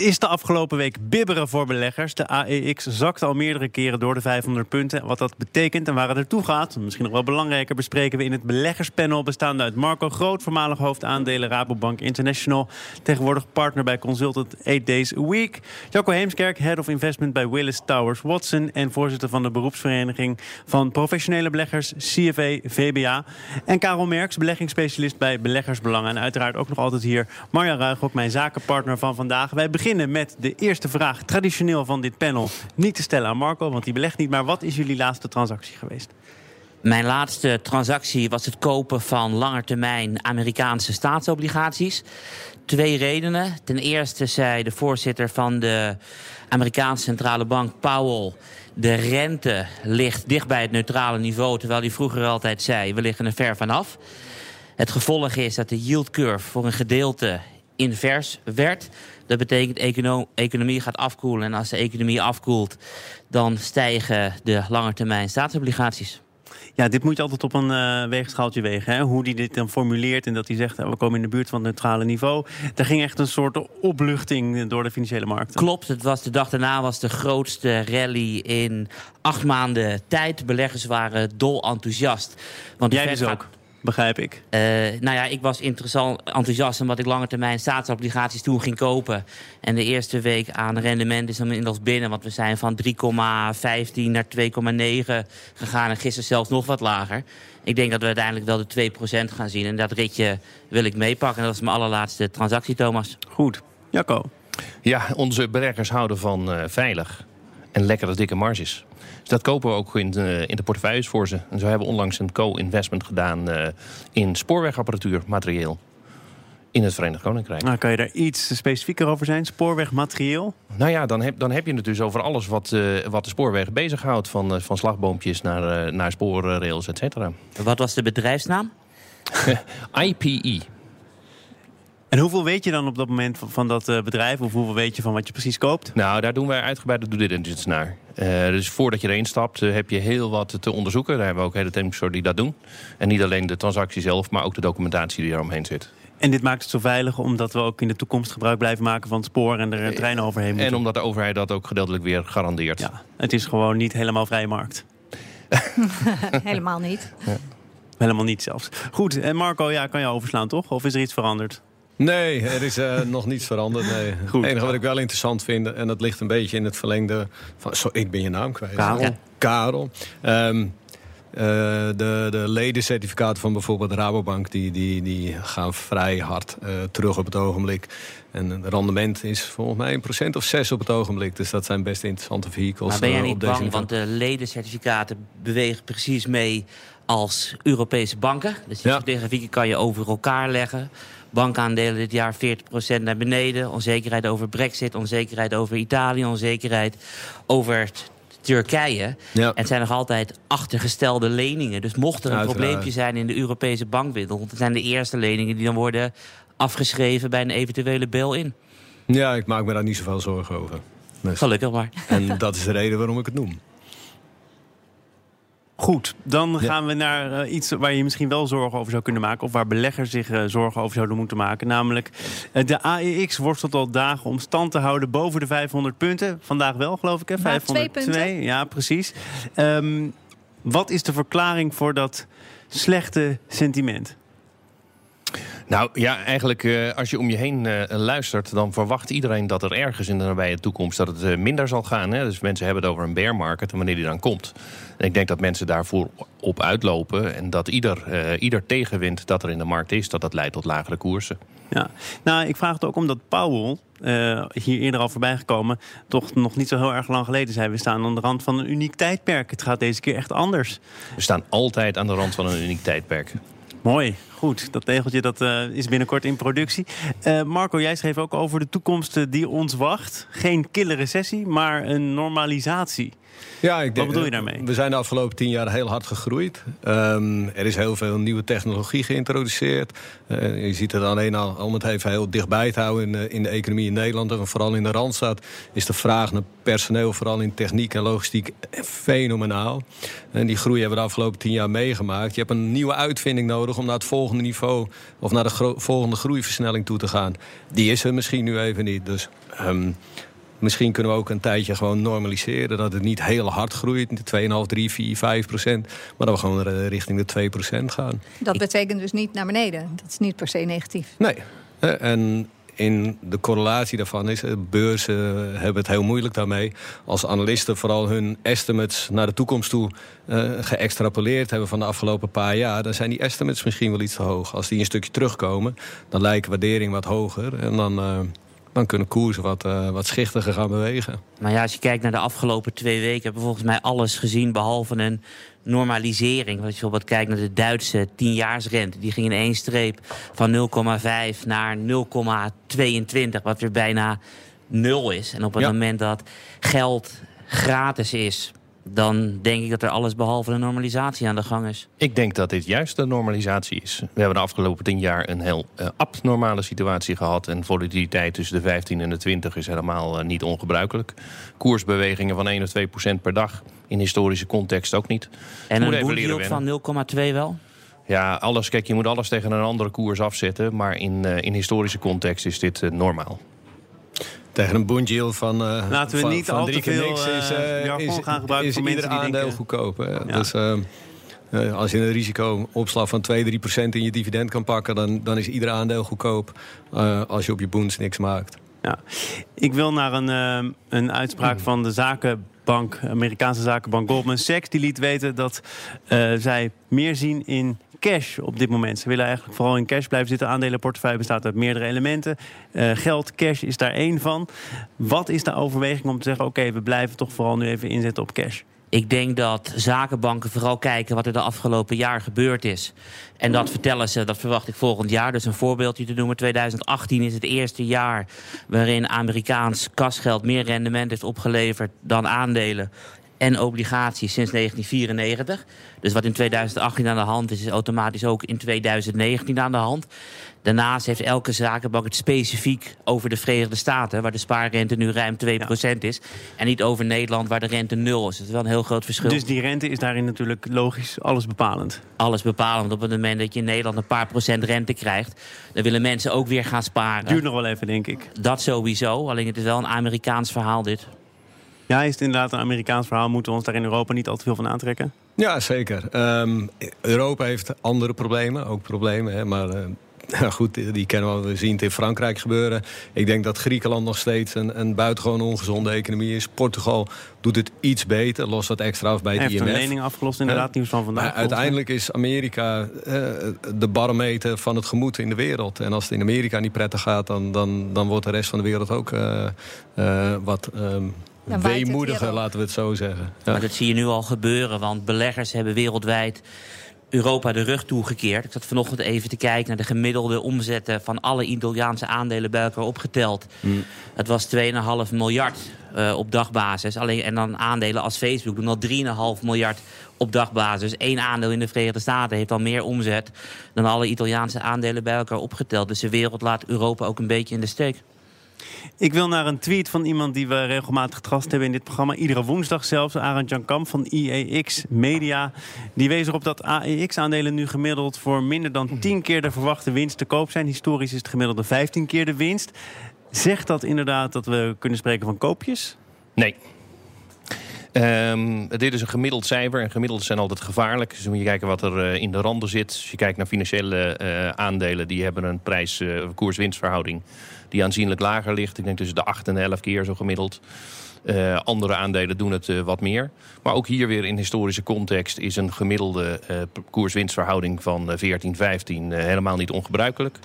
Het is de afgelopen week bibberen voor beleggers. De AEX zakte al meerdere keren door de 500 punten. Wat dat betekent en waar het naartoe gaat, misschien nog wel belangrijker, bespreken we in het beleggerspanel. Bestaande uit Marco Groot, voormalig hoofdaandelen Rabobank International. Tegenwoordig partner bij Consultant 8 Days a Week. Jacco Heemskerk, Head of Investment bij Willis Towers Watson. En voorzitter van de beroepsvereniging van professionele beleggers CFA VBA. En Karel Merks, beleggingsspecialist bij Beleggersbelangen. En uiteraard ook nog altijd hier Marja Ruig, mijn zakenpartner van vandaag. Wij beginnen met de eerste vraag, traditioneel van dit panel. Niet te stellen aan Marco, want die belegt niet. Maar wat is jullie laatste transactie geweest? Mijn laatste transactie was het kopen van langetermijn Amerikaanse staatsobligaties. Twee redenen. Ten eerste zei de voorzitter van de Amerikaanse centrale bank, Powell. De rente ligt dicht bij het neutrale niveau, terwijl hij vroeger altijd zei: we liggen er ver vanaf. Het gevolg is dat de yield curve voor een gedeelte invers werd. Dat betekent econo economie gaat afkoelen. En als de economie afkoelt, dan stijgen de langetermijn staatsobligaties. Ja, dit moet je altijd op een uh, weegschaaltje wegen. Hè? Hoe hij dit dan formuleert en dat hij zegt... we komen in de buurt van het neutrale niveau. Er ging echt een soort opluchting door de financiële markten. Klopt, het was de dag daarna was de grootste rally in acht maanden tijd. Beleggers waren dol enthousiast. Want Jij dus ook? Begrijp ik. Uh, nou ja, ik was interessant, enthousiast omdat ik lange termijn staatsobligaties toen ging kopen. En de eerste week aan rendement is dan inmiddels binnen. Want we zijn van 3,15 naar 2,9 gegaan. En gisteren zelfs nog wat lager. Ik denk dat we uiteindelijk wel de 2% gaan zien. En dat ritje wil ik meepakken. Dat is mijn allerlaatste transactie, Thomas. Goed. Jacco. Ja, onze beleggers houden van uh, veilig en lekkere dikke marges dat kopen we ook in de, in de portefeuilles voor ze. En zo hebben we onlangs een co-investment gedaan uh, in spoorwegapparatuur, materieel. In het Verenigd Koninkrijk. Nou, kan je daar iets specifieker over zijn? Spoorwegmaterieel? Nou ja, dan heb, dan heb je het dus over alles wat, uh, wat de spoorwegen bezighoudt. Van, uh, van slagboompjes naar, uh, naar spoorrails, et cetera. Wat was de bedrijfsnaam? IPE. En hoeveel weet je dan op dat moment van dat bedrijf? Of hoeveel weet je van wat je precies koopt? Nou, daar doen wij uitgebreide due diligence naar. Uh, dus voordat je erin stapt uh, heb je heel wat te onderzoeken. Daar hebben we ook hele teams die dat doen. En niet alleen de transactie zelf, maar ook de documentatie die eromheen zit. En dit maakt het zo veilig omdat we ook in de toekomst gebruik blijven maken van het spoor en er treinen overheen moeten. En omdat de overheid dat ook gedeeltelijk weer garandeert. Ja, het is gewoon niet helemaal vrije markt. helemaal niet. Ja. Helemaal niet zelfs. Goed, en Marco, ja, kan je overslaan toch? Of is er iets veranderd? Nee, er is uh, nog niets veranderd. Nee. Goed. Het enige wat ik wel interessant vind, en dat ligt een beetje in het verlengde van. Zo, ik ben je naam kwijt. Karel. Ja. Karel. Um, uh, de, de ledencertificaten van bijvoorbeeld Rabobank... die, die, die gaan vrij hard uh, terug op het ogenblik. En het rendement is volgens mij een procent of zes op het ogenblik. Dus dat zijn best interessante vehicles. Maar ben jij niet bang, want de ledencertificaten bewegen precies mee als Europese banken. Dus die ja. kan je over elkaar leggen bankaandelen dit jaar 40% naar beneden. Onzekerheid over brexit, onzekerheid over Italië, onzekerheid over Turkije. Ja. Het zijn nog altijd achtergestelde leningen. Dus mocht er een probleempje zijn in de Europese bankwereld... zijn de eerste leningen die dan worden afgeschreven bij een eventuele bail-in. Ja, ik maak me daar niet zoveel zorgen over. Dus. Gelukkig maar. En dat is de reden waarom ik het noem. Goed, dan gaan we naar uh, iets waar je misschien wel zorgen over zou kunnen maken. Of waar beleggers zich uh, zorgen over zouden moeten maken. Namelijk, uh, de AEX worstelt al dagen om stand te houden boven de 500 punten. Vandaag wel, geloof ik, hè? 502. Ja, precies. Um, wat is de verklaring voor dat slechte sentiment? Nou ja, eigenlijk uh, als je om je heen uh, luistert... dan verwacht iedereen dat er ergens in de nabije toekomst... dat het uh, minder zal gaan. Hè? Dus mensen hebben het over een bear market en wanneer die dan komt. En ik denk dat mensen daarvoor op uitlopen... en dat ieder, ieder tegenwind dat er in de markt is... dat dat leidt tot lagere koersen. Ja, nou, ik vraag het ook omdat Powell, hier eerder al voorbij gekomen... toch nog niet zo heel erg lang geleden zei... we staan aan de rand van een uniek tijdperk. Het gaat deze keer echt anders. We staan altijd aan de rand van een uniek tijdperk. Mooi, goed. Dat tegeltje dat, uh, is binnenkort in productie. Uh, Marco, jij schreef ook over de toekomst die ons wacht. Geen kille recessie, maar een normalisatie. Ja, ik denk, Wat bedoel je daarmee? We zijn de afgelopen tien jaar heel hard gegroeid. Um, er is heel veel nieuwe technologie geïntroduceerd. Uh, je ziet het alleen al, om het even heel dichtbij te houden in, uh, in de economie in Nederland... en vooral in de Randstad, is de vraag naar personeel... vooral in techniek en logistiek fenomenaal. En die groei hebben we de afgelopen tien jaar meegemaakt. Je hebt een nieuwe uitvinding nodig om naar het volgende niveau... of naar de volgende groeiversnelling toe te gaan. Die is er misschien nu even niet, dus... Um, Misschien kunnen we ook een tijdje gewoon normaliseren. Dat het niet heel hard groeit. 2,5, 3, 4, 5 procent. Maar dat we gewoon richting de 2 procent gaan. Dat betekent dus niet naar beneden. Dat is niet per se negatief. Nee. En in de correlatie daarvan is... beurzen hebben het heel moeilijk daarmee. Als analisten vooral hun estimates naar de toekomst toe... Uh, geëxtrapoleerd hebben van de afgelopen paar jaar... dan zijn die estimates misschien wel iets te hoog. Als die een stukje terugkomen, dan lijkt waardering wat hoger. En dan... Uh, dan kunnen koersen wat, uh, wat schichtiger gaan bewegen. Maar ja, als je kijkt naar de afgelopen twee weken... hebben we volgens mij alles gezien behalve een normalisering. Als je bijvoorbeeld kijkt naar de Duitse tienjaarsrente... die ging in één streep van 0,5 naar 0,22... wat weer bijna nul is. En op het ja. moment dat geld gratis is dan denk ik dat er alles behalve een normalisatie aan de gang is. Ik denk dat dit juist de normalisatie is. We hebben de afgelopen tien jaar een heel uh, abnormale situatie gehad. En volatiliteit tussen de 15 en de 20 is helemaal uh, niet ongebruikelijk. Koersbewegingen van 1 of 2 procent per dag. In historische context ook niet. En een boekyield van 0,2 wel? Ja, alles, kijk, je moet alles tegen een andere koers afzetten. Maar in, uh, in historische context is dit normaal. Tegen een bondjiel van, uh, Laten we van, niet van al te veel niks is, uh, is, gaan gebruiken is ieder aandeel denken... goedkoop. Ja. Dus uh, als je een risicoopslag van 2, 3 procent in je dividend kan pakken... dan, dan is ieder aandeel goedkoop als je op je boens niks maakt. Ja. Ik wil naar een, een uitspraak mm. van de zakenbank, Amerikaanse zakenbank Goldman Sachs. Die liet weten dat zij meer zien in cash op dit moment. Ze willen eigenlijk vooral in cash blijven zitten. Aandelenportefeuille bestaat uit meerdere elementen. Uh, geld, cash is daar één van. Wat is de overweging om te zeggen... oké, we blijven toch vooral nu even inzetten op cash? Ik denk dat zakenbanken vooral kijken wat er de afgelopen jaar gebeurd is. En dat vertellen ze, dat verwacht ik volgend jaar. Dus een voorbeeldje te noemen. 2018 is het eerste jaar waarin Amerikaans kasgeld meer rendement heeft opgeleverd dan aandelen en obligaties sinds 1994. Dus wat in 2018 aan de hand is, is automatisch ook in 2019 aan de hand. Daarnaast heeft elke zakenbank het specifiek over de Verenigde Staten... waar de spaarrente nu ruim 2% is. En niet over Nederland, waar de rente 0 is. Dat is wel een heel groot verschil. Dus die rente is daarin natuurlijk logisch alles bepalend? Alles bepalend. Op het moment dat je in Nederland een paar procent rente krijgt... dan willen mensen ook weer gaan sparen. Duurt nog wel even, denk ik. Dat sowieso. Alleen het is wel een Amerikaans verhaal, dit. Ja, is het inderdaad een Amerikaans verhaal? Moeten we ons daar in Europa niet al te veel van aantrekken? Ja, zeker. Um, Europa heeft andere problemen, ook problemen. Hè, maar uh, ja, goed, die kennen we. We zien het in Frankrijk gebeuren. Ik denk dat Griekenland nog steeds een, een buitengewoon ongezonde economie is. Portugal doet het iets beter, lost dat extra af bij het IMF. Heeft een lening afgelost, inderdaad, uh, nieuws van vandaag. Maar uiteindelijk is Amerika uh, de barometer van het gemoed in de wereld. En als het in Amerika niet prettig gaat, dan, dan, dan wordt de rest van de wereld ook uh, wat... Um, weemoediger, laten we het zo zeggen. Ja. Maar dat zie je nu al gebeuren, want beleggers hebben wereldwijd Europa de rug toegekeerd. Ik zat vanochtend even te kijken naar de gemiddelde omzetten... van alle Italiaanse aandelen bij elkaar opgeteld. Mm. Het was 2,5 miljard uh, op dagbasis. Alleen, en dan aandelen als Facebook doen al 3,5 miljard op dagbasis. Eén aandeel in de Verenigde Staten heeft al meer omzet... dan alle Italiaanse aandelen bij elkaar opgeteld. Dus de wereld laat Europa ook een beetje in de steek. Ik wil naar een tweet van iemand die we regelmatig getrast hebben in dit programma. Iedere woensdag zelfs. Arend Jan Kamp van IEX Media. Die wees erop dat AEX-aandelen nu gemiddeld voor minder dan 10 keer de verwachte winst te koop zijn. Historisch is het gemiddelde 15 keer de winst. Zegt dat inderdaad dat we kunnen spreken van koopjes? Nee. Um, dit is een gemiddeld cijfer en gemiddelden zijn altijd gevaarlijk. Dus moet je kijken wat er uh, in de randen zit. Als je kijkt naar financiële uh, aandelen, die hebben een prijs-koers-winstverhouding die aanzienlijk lager ligt. Ik denk tussen de 8 en de 11 keer zo gemiddeld. Andere aandelen doen het wat meer. Maar ook hier weer in historische context is een gemiddelde uh, koers-winstverhouding van 14, 15 helemaal niet ongebruikelijk.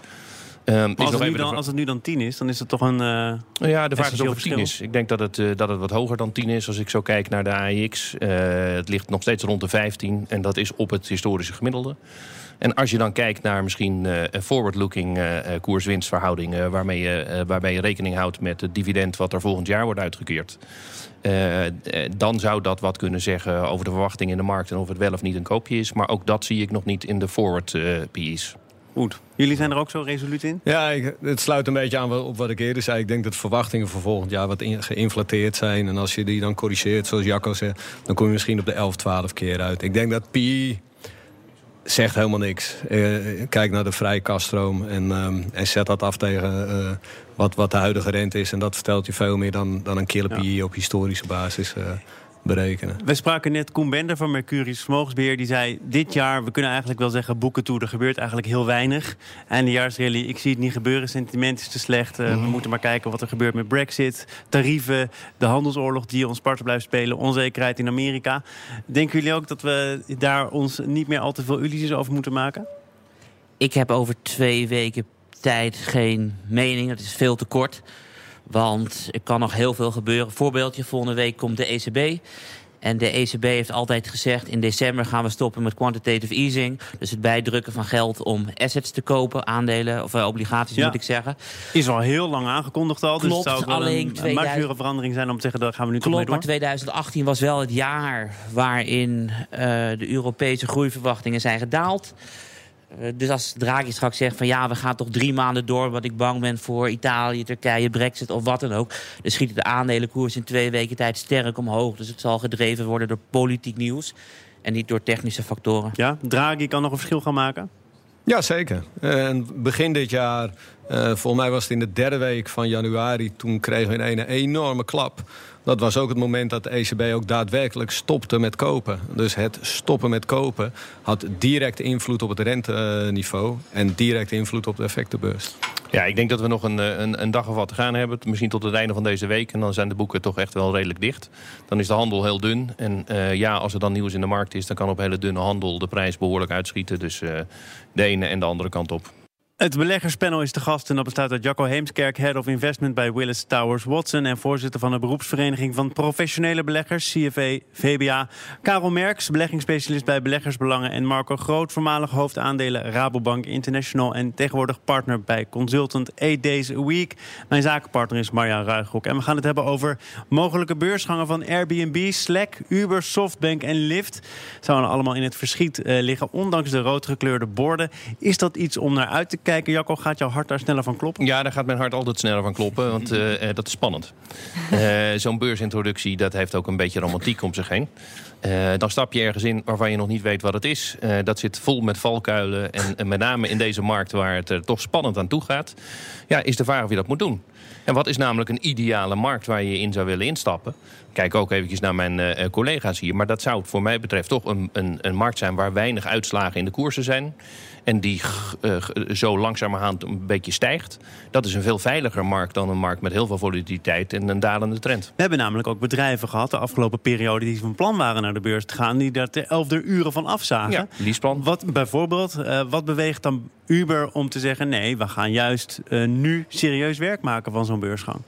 Um, als, het nu dan, als het nu dan 10 is, dan is het toch een. Uh, ja, de vraag is of het 10 is. Ik denk dat het, uh, dat het wat hoger dan 10 is. Als ik zo kijk naar de AEX. Uh, het ligt nog steeds rond de 15. En dat is op het historische gemiddelde. En als je dan kijkt naar misschien uh, forward-looking uh, koers-winstverhoudingen... Waarmee, je, waarbij je rekening houdt met het dividend wat er volgend jaar wordt uitgekeerd... dan zou dat wat kunnen zeggen over de verwachting in de markt... en of het wel of niet een koopje is. Maar ook dat zie ik nog niet in de forward PE's. Goed. Jullie zijn er ook zo resoluut in? Ja, ik, het sluit een beetje aan op wat ik eerder zei. Ik denk dat verwachtingen voor volgend jaar wat geïnflateerd zijn. En als je die dan corrigeert, zoals Jacco zegt... dan kom je misschien op de 11, 12 keer uit. Ik denk dat PE zegt helemaal niks. Uh, kijk naar de vrije kaststroom en, um, en zet dat af tegen uh, wat, wat de huidige rente is. En dat vertelt je veel meer dan, dan een killer PE op historische basis. Uh, berekenen. We spraken net Koen Bender van Mercurius Vermogensbeheer. Die zei, dit jaar, we kunnen eigenlijk wel zeggen boeken toe. Er gebeurt eigenlijk heel weinig. En de jaarsrally, ik zie het niet gebeuren. Sentiment is te slecht. Uh, We mhm. moeten maar kijken wat er gebeurt met brexit. Tarieven, de handelsoorlog die ons parten blijft spelen. Onzekerheid in Amerika. Denken jullie ook dat we daar ons niet meer al te veel illusies over moeten maken? Ik heb over twee weken tijd geen mening. Het is veel te kort. Want er kan nog heel veel gebeuren. Voorbeeldje, volgende week komt de ECB. En de ECB heeft altijd gezegd... in december gaan we stoppen met quantitative easing. Dus het bijdrukken van geld om assets te kopen. Aandelen, of uh, obligaties moet ik zeggen. Is al heel lang aangekondigd al. Klopt, dus het zou alleen een, 2000... een verandering zijn om te zeggen... daar gaan we nu Klopt, mee door. maar 2018 was wel het jaar... waarin uh, de Europese groeiverwachtingen zijn gedaald. Eh, dus als Draghi straks zegt van ja, we gaan toch drie maanden door... wat ik bang ben voor Italië, Turkije, Brexit of wat dan ook... dan schieten de aandelenkoers in twee weken tijd sterk omhoog. Dus het zal gedreven worden door politiek nieuws en niet door technische factoren. Ja, Draghi kan nog een verschil gaan maken? Ja, zeker. En begin dit jaar, uh, volgens mij was het in de derde week van januari... toen kregen we een, een enorme klap dat was ook het moment dat de ECB ook daadwerkelijk stopte met kopen. Dus het stoppen met kopen had direct invloed op het renteniveau... en direct invloed op de effectenbeurs. Ja, ik denk dat we nog een, eh, een, een, dag of wat te gaan hebben. Misschien tot het einde van deze week. En dan zijn de boeken toch echt wel redelijk dicht. Dan is de handel heel dun. En uh, ja, als er dan nieuws in de markt is... dan kan op hele dunne handel de prijs behoorlijk uitschieten. Dus uh, de ene en de andere kant op. Het beleggerspanel is te gast en dat bestaat uit Jacco Heemskerk, Head of Investment bij Willis Towers Watson en voorzitter van de beroepsvereniging van professionele beleggers, CFA VBA. Karel Merks, beleggingsspecialist bij Beleggersbelangen en Marco Groot, voormalig hoofdaandelen Rabobank International en tegenwoordig partner bij Consultant 8 Days a Week. Mijn zakenpartner is Marja Ruigrok en we gaan het hebben over mogelijke beursgangen van Airbnb, Slack, Uber, Softbank en Lyft. Zouden allemaal in het verschiet uh, liggen, ondanks de roodgekleurde borden. Is dat iets om naar uit te kijken, Jacco, gaat jouw hart daar sneller van kloppen? Ja, daar gaat mijn hart altijd sneller van kloppen, want uh, dat is spannend. Uh, Zo'n beursintroductie, dat heeft ook een beetje romantiek om zich heen. Uh, dan stap je ergens in waarvan je nog niet weet wat het is. dat zit vol met valkuilen. En, en, met name in deze markt waar het er toch spannend aan toe gaat... Ja, is de vraag of je dat moet doen. En wat is namelijk een ideale markt waar je in zou willen instappen? Kijk ook eventjes naar mijn collega's hier. Maar dat zou voor mij betreft toch een, een, een markt zijn... waar weinig uitslagen in de koersen zijn en die uh, zo langzamerhand een beetje stijgt. Dat is een veel veiliger markt dan een markt met heel veel volatiliteit en een dalende trend. We hebben namelijk ook bedrijven gehad de afgelopen periode die van plan waren naar de beurs te gaan, die daar ter elfde uren van afzagen. Ja, leaseplan. Wat bijvoorbeeld, uh, wat beweegt dan Uber om te zeggen: nee, we gaan juist nu serieus werk maken van zo'n beursgang?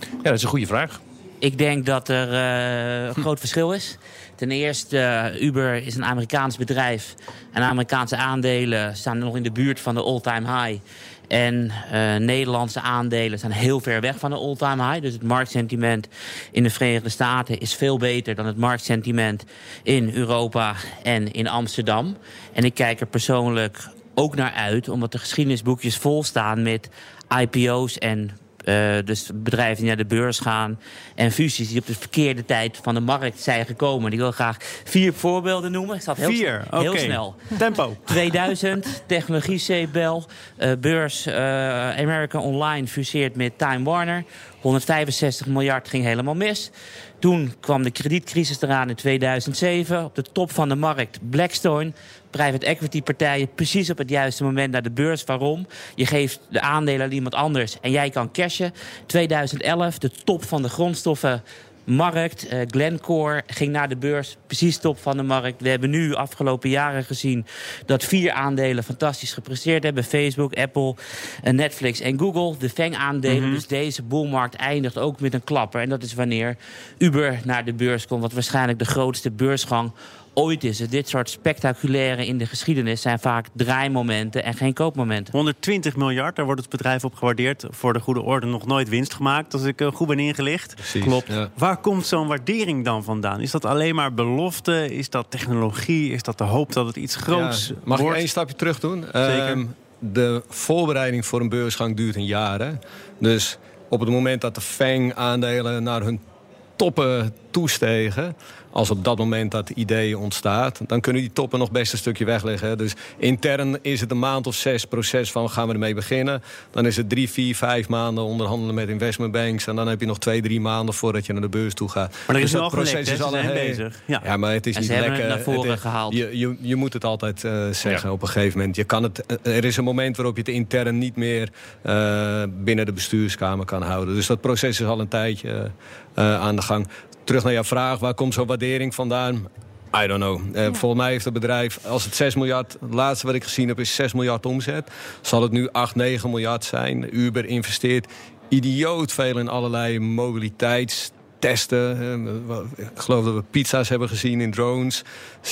Ja, dat is een goede vraag. Ik denk dat er uh, een groot verschil is. Ten eerste, uh, Uber is een Amerikaans bedrijf. En Amerikaanse aandelen staan nog in de buurt van de all-time high. En uh, Nederlandse aandelen zijn heel ver weg van de all-time high. Dus het marktsentiment in de Verenigde Staten is veel beter dan het marktsentiment in Europa en in Amsterdam. En ik kijk er persoonlijk ook naar uit, omdat de geschiedenisboekjes vol staan met IPO's en uh, dus bedrijven die naar de beurs gaan. En fusies die op de verkeerde tijd van de markt zijn gekomen. Ik wil graag vier voorbeelden noemen. Ik heel, vier, heel snel. Tempo. 2000, technologie CBL. Uh, beurs uh, America Online fuseert met Time Warner. 165 miljard ging helemaal mis. Toen kwam de kredietcrisis eraan in 2007. Op de top van de markt Blackstone private equity partijen precies op het juiste moment naar de beurs. Waarom? Je geeft de aandelen aan iemand anders en jij kan cashen. 2011, de top van de grondstoffen markt. Uh, Glencore ging naar de beurs, precies top van de markt. We hebben nu afgelopen jaren gezien dat vier aandelen fantastisch gepresteerd hebben. Facebook, Apple, uh, Netflix en Google. De FANG-aandelen. Mhm. Dus deze boelmarkt eindigt ook met een klapper. En dat is wanneer Uber naar de beurs komt. Wat waarschijnlijk de grootste beursgang ooit is. Dus dit soort spectaculaire in de geschiedenis zijn vaak draaimomenten en geen koopmomenten. 120 miljard, daar wordt het bedrijf op gewaardeerd. Voor de goede orde nog nooit winst gemaakt, als ik uh, goed ben ingelicht. Precies, Klopt. ja. Waar komt zo'n waardering dan vandaan? Is dat alleen maar belofte? Is dat technologie? Is dat de hoop dat het iets groots Ja, mag wordt? ik één stapje terug doen? Zeker. Ehm, de voorbereiding voor een beursgang duurt een jaar. Hè? Dus op het moment dat de FANG-aandelen naar hun toppen toestegen... als op dat moment dat idee ontstaat... dan kunnen die toppen nog best een stukje wegleggen. hè. Dus intern is het een maand of zes proces van gaan we ermee beginnen. Dan is het drie, vier, vijf maanden onderhandelen met investmentbanks... en dan heb je nog twee, drie maanden voordat je naar de beurs toe gaat. Maar er is Dus dat al gelekt? Ze al een bezig. Ja. Ja. maar het is niet lekker. naar voren gehaald. Je, je, je moet het altijd eh, zeggen op een gegeven moment. Je kan het, eh, er is een moment waarop je het intern niet meer eh, binnen de bestuurskamer kan houden. Dus dat proces is al een tijdje aan de gang. Terug naar jouw vraag, waar komt zo'n waardering vandaan? I don't know. Eh, Volgens mij heeft het bedrijf, als het 6 miljard, het laatste wat ik gezien heb is 6 miljard omzet. Zal het nu 8, 9 miljard zijn. Uber investeert idioot veel in allerlei mobiliteitstesten. Eh, Ik geloof dat we pizza's hebben gezien in drones,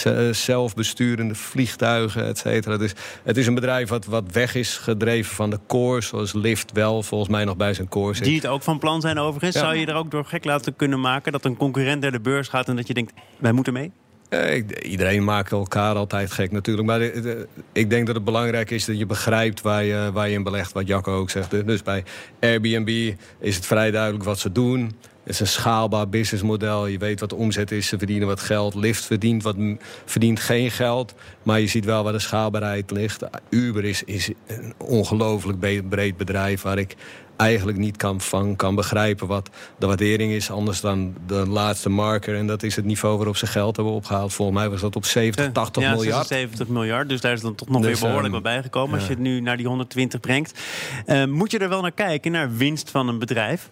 eh, zelfbesturende vliegtuigen, et cetera. Dus het is een bedrijf wat, wat weg is gedreven van de core, zoals Lyft wel volgens mij nog bij zijn core zit. Die het ook van plan zijn overigens. Ja. Zou je er ook door gek laten kunnen maken... dat een concurrent naar de beurs gaat en dat je denkt... wij moeten mee? Eh, Iedereen maakt elkaar altijd gek natuurlijk. Maar de- ik denk dat het belangrijk is dat je begrijpt waar je, waar je in belegt. Wat Jacco ook zegt. Dus bij Airbnb is het vrij duidelijk wat ze doen. Het is een schaalbaar businessmodel. Je weet wat de omzet is. Ze verdienen wat geld. Lyft verdient, wat, verdient geen geld. Maar je ziet wel waar de schaalbaarheid ligt. Uber is, is een ongelooflijk breed bedrijf... waar ik eigenlijk niet kan, van kan begrijpen wat de waardering is. Anders dan de laatste marker. En dat is het niveau waarop ze geld hebben opgehaald. Volgens mij was dat op 70, 80 ja, miljard. 76 miljard. Dus daar is dan toch nog Dus, weer behoorlijk wat bijgekomen... als je het nu naar die 120 brengt. Eh, moet je er wel naar kijken, naar winst van een bedrijf?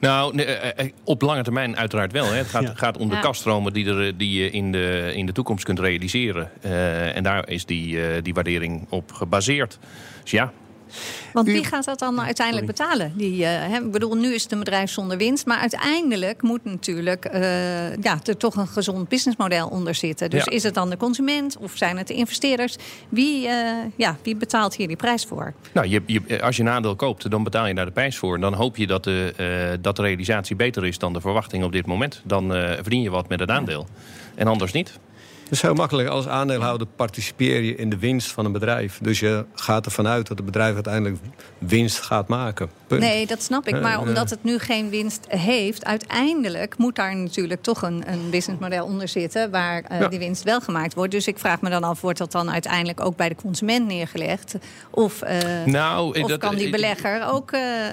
Nou, nee, eh, eh, op lange termijn uiteraard wel. Hè. Het gaat, Ja. gaat om de Ja. kaststromen die, er, die je in de, in de toekomst kunt realiseren. Eh, en daar is die, eh, die waardering op gebaseerd. Dus ja, Want wie gaat dat dan uiteindelijk betalen? Die, eh, hè, ik bedoel, nu is het een bedrijf zonder winst. Maar uiteindelijk moet natuurlijk eh, ja, er toch een gezond businessmodel onder zitten. Dus Ja. is het dan de consument of zijn het de investeerders? Wie, eh, ja, wie betaalt hier die prijs voor? nou, je, je, als je een aandeel koopt, dan betaal je daar de prijs voor. En dan hoop je dat de, dat de realisatie beter is dan de verwachting op dit moment. Dan verdien je wat met het aandeel. En anders niet. Het is heel makkelijk. Als aandeelhouder participeer je in de winst van een bedrijf. Dus je gaat ervan uit dat het bedrijf uiteindelijk winst gaat maken. Punt. Nee, dat snap ik. Eh, Maar eh. omdat het nu geen winst heeft, uiteindelijk moet daar natuurlijk toch een, een businessmodel onder zitten waar eh, Ja. die winst wel gemaakt wordt. Dus ik vraag me dan af, wordt dat dan uiteindelijk ook bij de consument neergelegd? Of, Nou, of dat- kan die belegger ook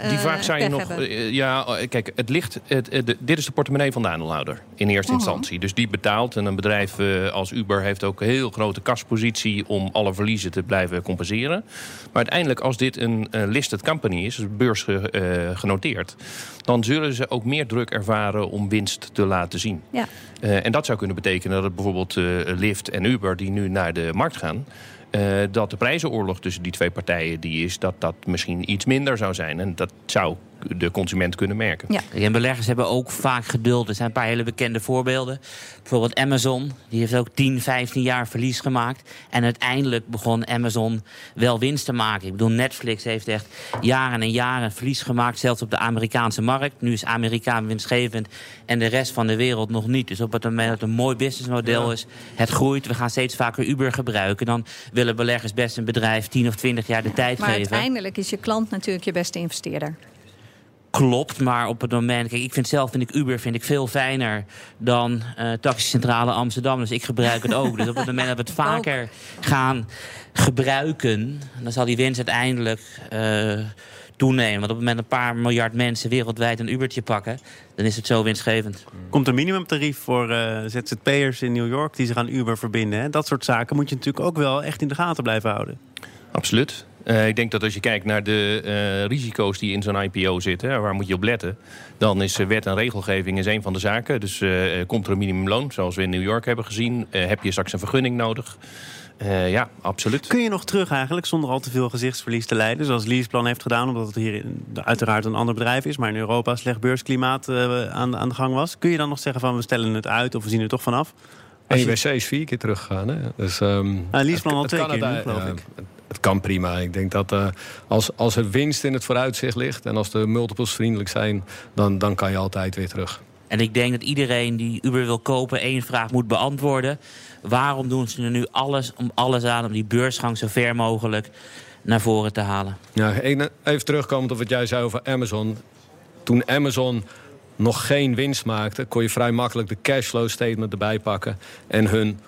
Die vraag pech nog. ja, eh, kijk, het ligt. Het, dit is de portemonnee van de aandeelhouder in eerste Mhm. instantie. Dus die betaalt. En een bedrijf als Uber heeft ook een heel grote kaspositie om alle verliezen te blijven compenseren. Maar uiteindelijk, als dit een listed company is, dus beurs ge- eh, genoteerd, dan zullen ze ook meer druk ervaren om winst te laten zien. Ja. Eh, en dat zou kunnen betekenen dat bijvoorbeeld eh, Lyft en Uber, die nu naar de markt gaan. Eh, dat de prijzenoorlog tussen die twee partijen die is, dat dat misschien iets minder zou zijn. En dat zou de consument kunnen merken. Ja. En beleggers hebben ook vaak geduld. Er zijn een paar hele bekende voorbeelden. Bijvoorbeeld Amazon. Die heeft ook 10, 15 jaar verlies gemaakt. En uiteindelijk begon Amazon wel winst te maken. Ik bedoel, Netflix heeft echt jaren en jaren verlies gemaakt. Zelfs op de Amerikaanse markt. Nu is Amerika winstgevend en de rest van de wereld nog niet. Dus op het moment dat het een mooi businessmodel is, het groeit, we gaan steeds vaker Uber gebruiken. Dan willen beleggers best een bedrijf 10 of 20 jaar de tijd Maar geven. uiteindelijk is je klant natuurlijk je beste investeerder. Klopt, maar op het moment... Kijk, ik vind zelf vind ik Uber vind ik veel fijner dan eh taxicentrale Amsterdam. Dus ik gebruik het ook. Dus op het moment dat we het vaker gaan gebruiken... dan zal die winst uiteindelijk eh, toenemen. Want op het moment dat een paar miljard mensen wereldwijd een Ubertje pakken... dan is het zo winstgevend. Komt een minimumtarief voor eh, ZZP'ers in New York die zich aan Uber verbinden. Hè? Dat soort zaken moet je natuurlijk ook wel echt in de gaten blijven houden. Absoluut. Eh, ik denk dat als je kijkt naar de eh, risico's die in zo'n IPO zitten, hè, waar moet je op letten, dan is wet en regelgeving is een van de zaken. Dus komt er een minimumloon, zoals we in New York hebben gezien, Eh, heb je straks een vergunning nodig? Eh, ja, absoluut. Kun je nog terug eigenlijk, zonder al te veel gezichtsverlies te leiden... zoals Leaseplan heeft gedaan, omdat het hier in- uiteraard een ander bedrijf is... maar in Europa slecht beursklimaat eh, aan, aan de gang was. Kun je dan nog zeggen van we stellen het uit of we zien er toch vanaf? En je wc is vier keer teruggegaan. Hè? Dus, um, ah, al twee keer nu, geloof ik. Het kan prima. Ik denk dat uh, als, als er winst in het vooruitzicht ligt... en als de multiples vriendelijk zijn, dan, dan kan je altijd weer terug. En ik denk dat iedereen die Uber wil kopen één vraag moet beantwoorden. Waarom doen ze er nu alles om alles aan om die beursgang zo ver mogelijk naar voren te halen? Ja, even terugkomend op wat jij zei over Amazon. Toen Amazon nog geen winst maakte, kon je vrij makkelijk de cashflow statement erbij pakken en hun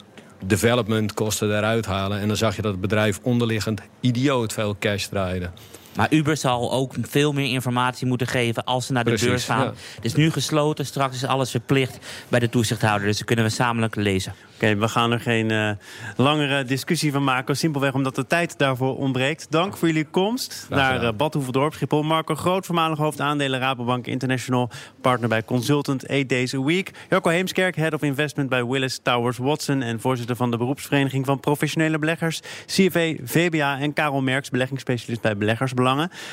development kosten eruit halen. En dan zag je dat het bedrijf onderliggend idioot veel cash draaide. Maar Uber zal ook veel meer informatie moeten geven als ze naar de beurs gaan. Het is nu gesloten, straks is alles verplicht bij de toezichthouder. Dus dat kunnen we samen lezen. Oké, we gaan er geen uh, langere discussie van maken. Simpelweg omdat de tijd daarvoor ontbreekt. Dank voor jullie komst naar uh, Bad Hoeveldorp, Schiphol. Marco Groot, voormalig hoofdaandelen Rabobank International. Partner bij Consultant 8 Days a Week. Jacco Heemskerk, Head of Investment bij Willis Towers Watson. En voorzitter van de beroepsvereniging van professionele beleggers. CFA, VBA en Karel Merks, beleggingsspecialist bij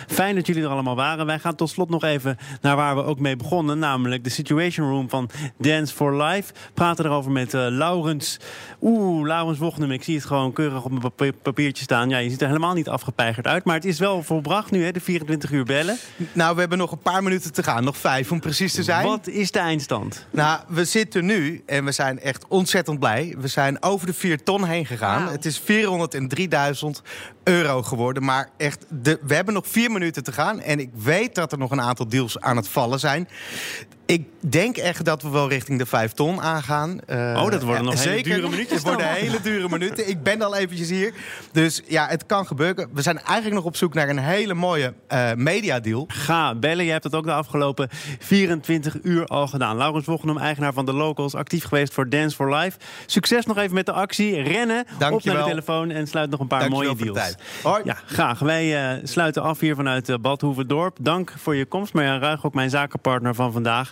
Fijn dat jullie er allemaal waren. Wij gaan tot slot nog even naar waar we ook mee begonnen. Namelijk de Situation Room van Dance for Life. Praten erover met uh, Laurens Oeh, Laurens Wochnum, ik zie het gewoon keurig op mijn papiertje staan. Ja, je ziet er helemaal niet afgepeigerd uit. Maar het is wel volbracht nu, hè, de 24 uur bellen. Nou, we hebben nog een paar minuten te gaan. Nog vijf om precies te zijn. Wat is de eindstand? Nou, we zitten nu, en we zijn echt ontzettend blij. We zijn over de 4 ton heen gegaan. Het is 403.000 euro geworden. Maar echt, de, we hebben nog vier minuten te gaan. En ik weet dat er nog een aantal deals aan het vallen zijn. Ik denk echt dat we wel richting de 5 ton aangaan. Uh, oh, dat worden nog hele dure minuten. Het worden hele dure minuten. Ik ben al eventjes hier. Dus ja, het kan gebeuren. We zijn eigenlijk nog op zoek naar een hele mooie uh, mediadeal. Ga bellen. Je hebt het ook de afgelopen 24 uur al gedaan. Laurens Wochenum, eigenaar van de Locals. Actief geweest voor Dance for Life. Succes nog even met de actie. Rennen Dank op naar de telefoon en sluit nog een paar mooie deals. Hoi. Ja, graag. Wij uh, sluiten af hier vanuit Bad Hoeverdorp. Dank voor je komst. Maar ja, Ruig ook mijn zakenpartner van vandaag.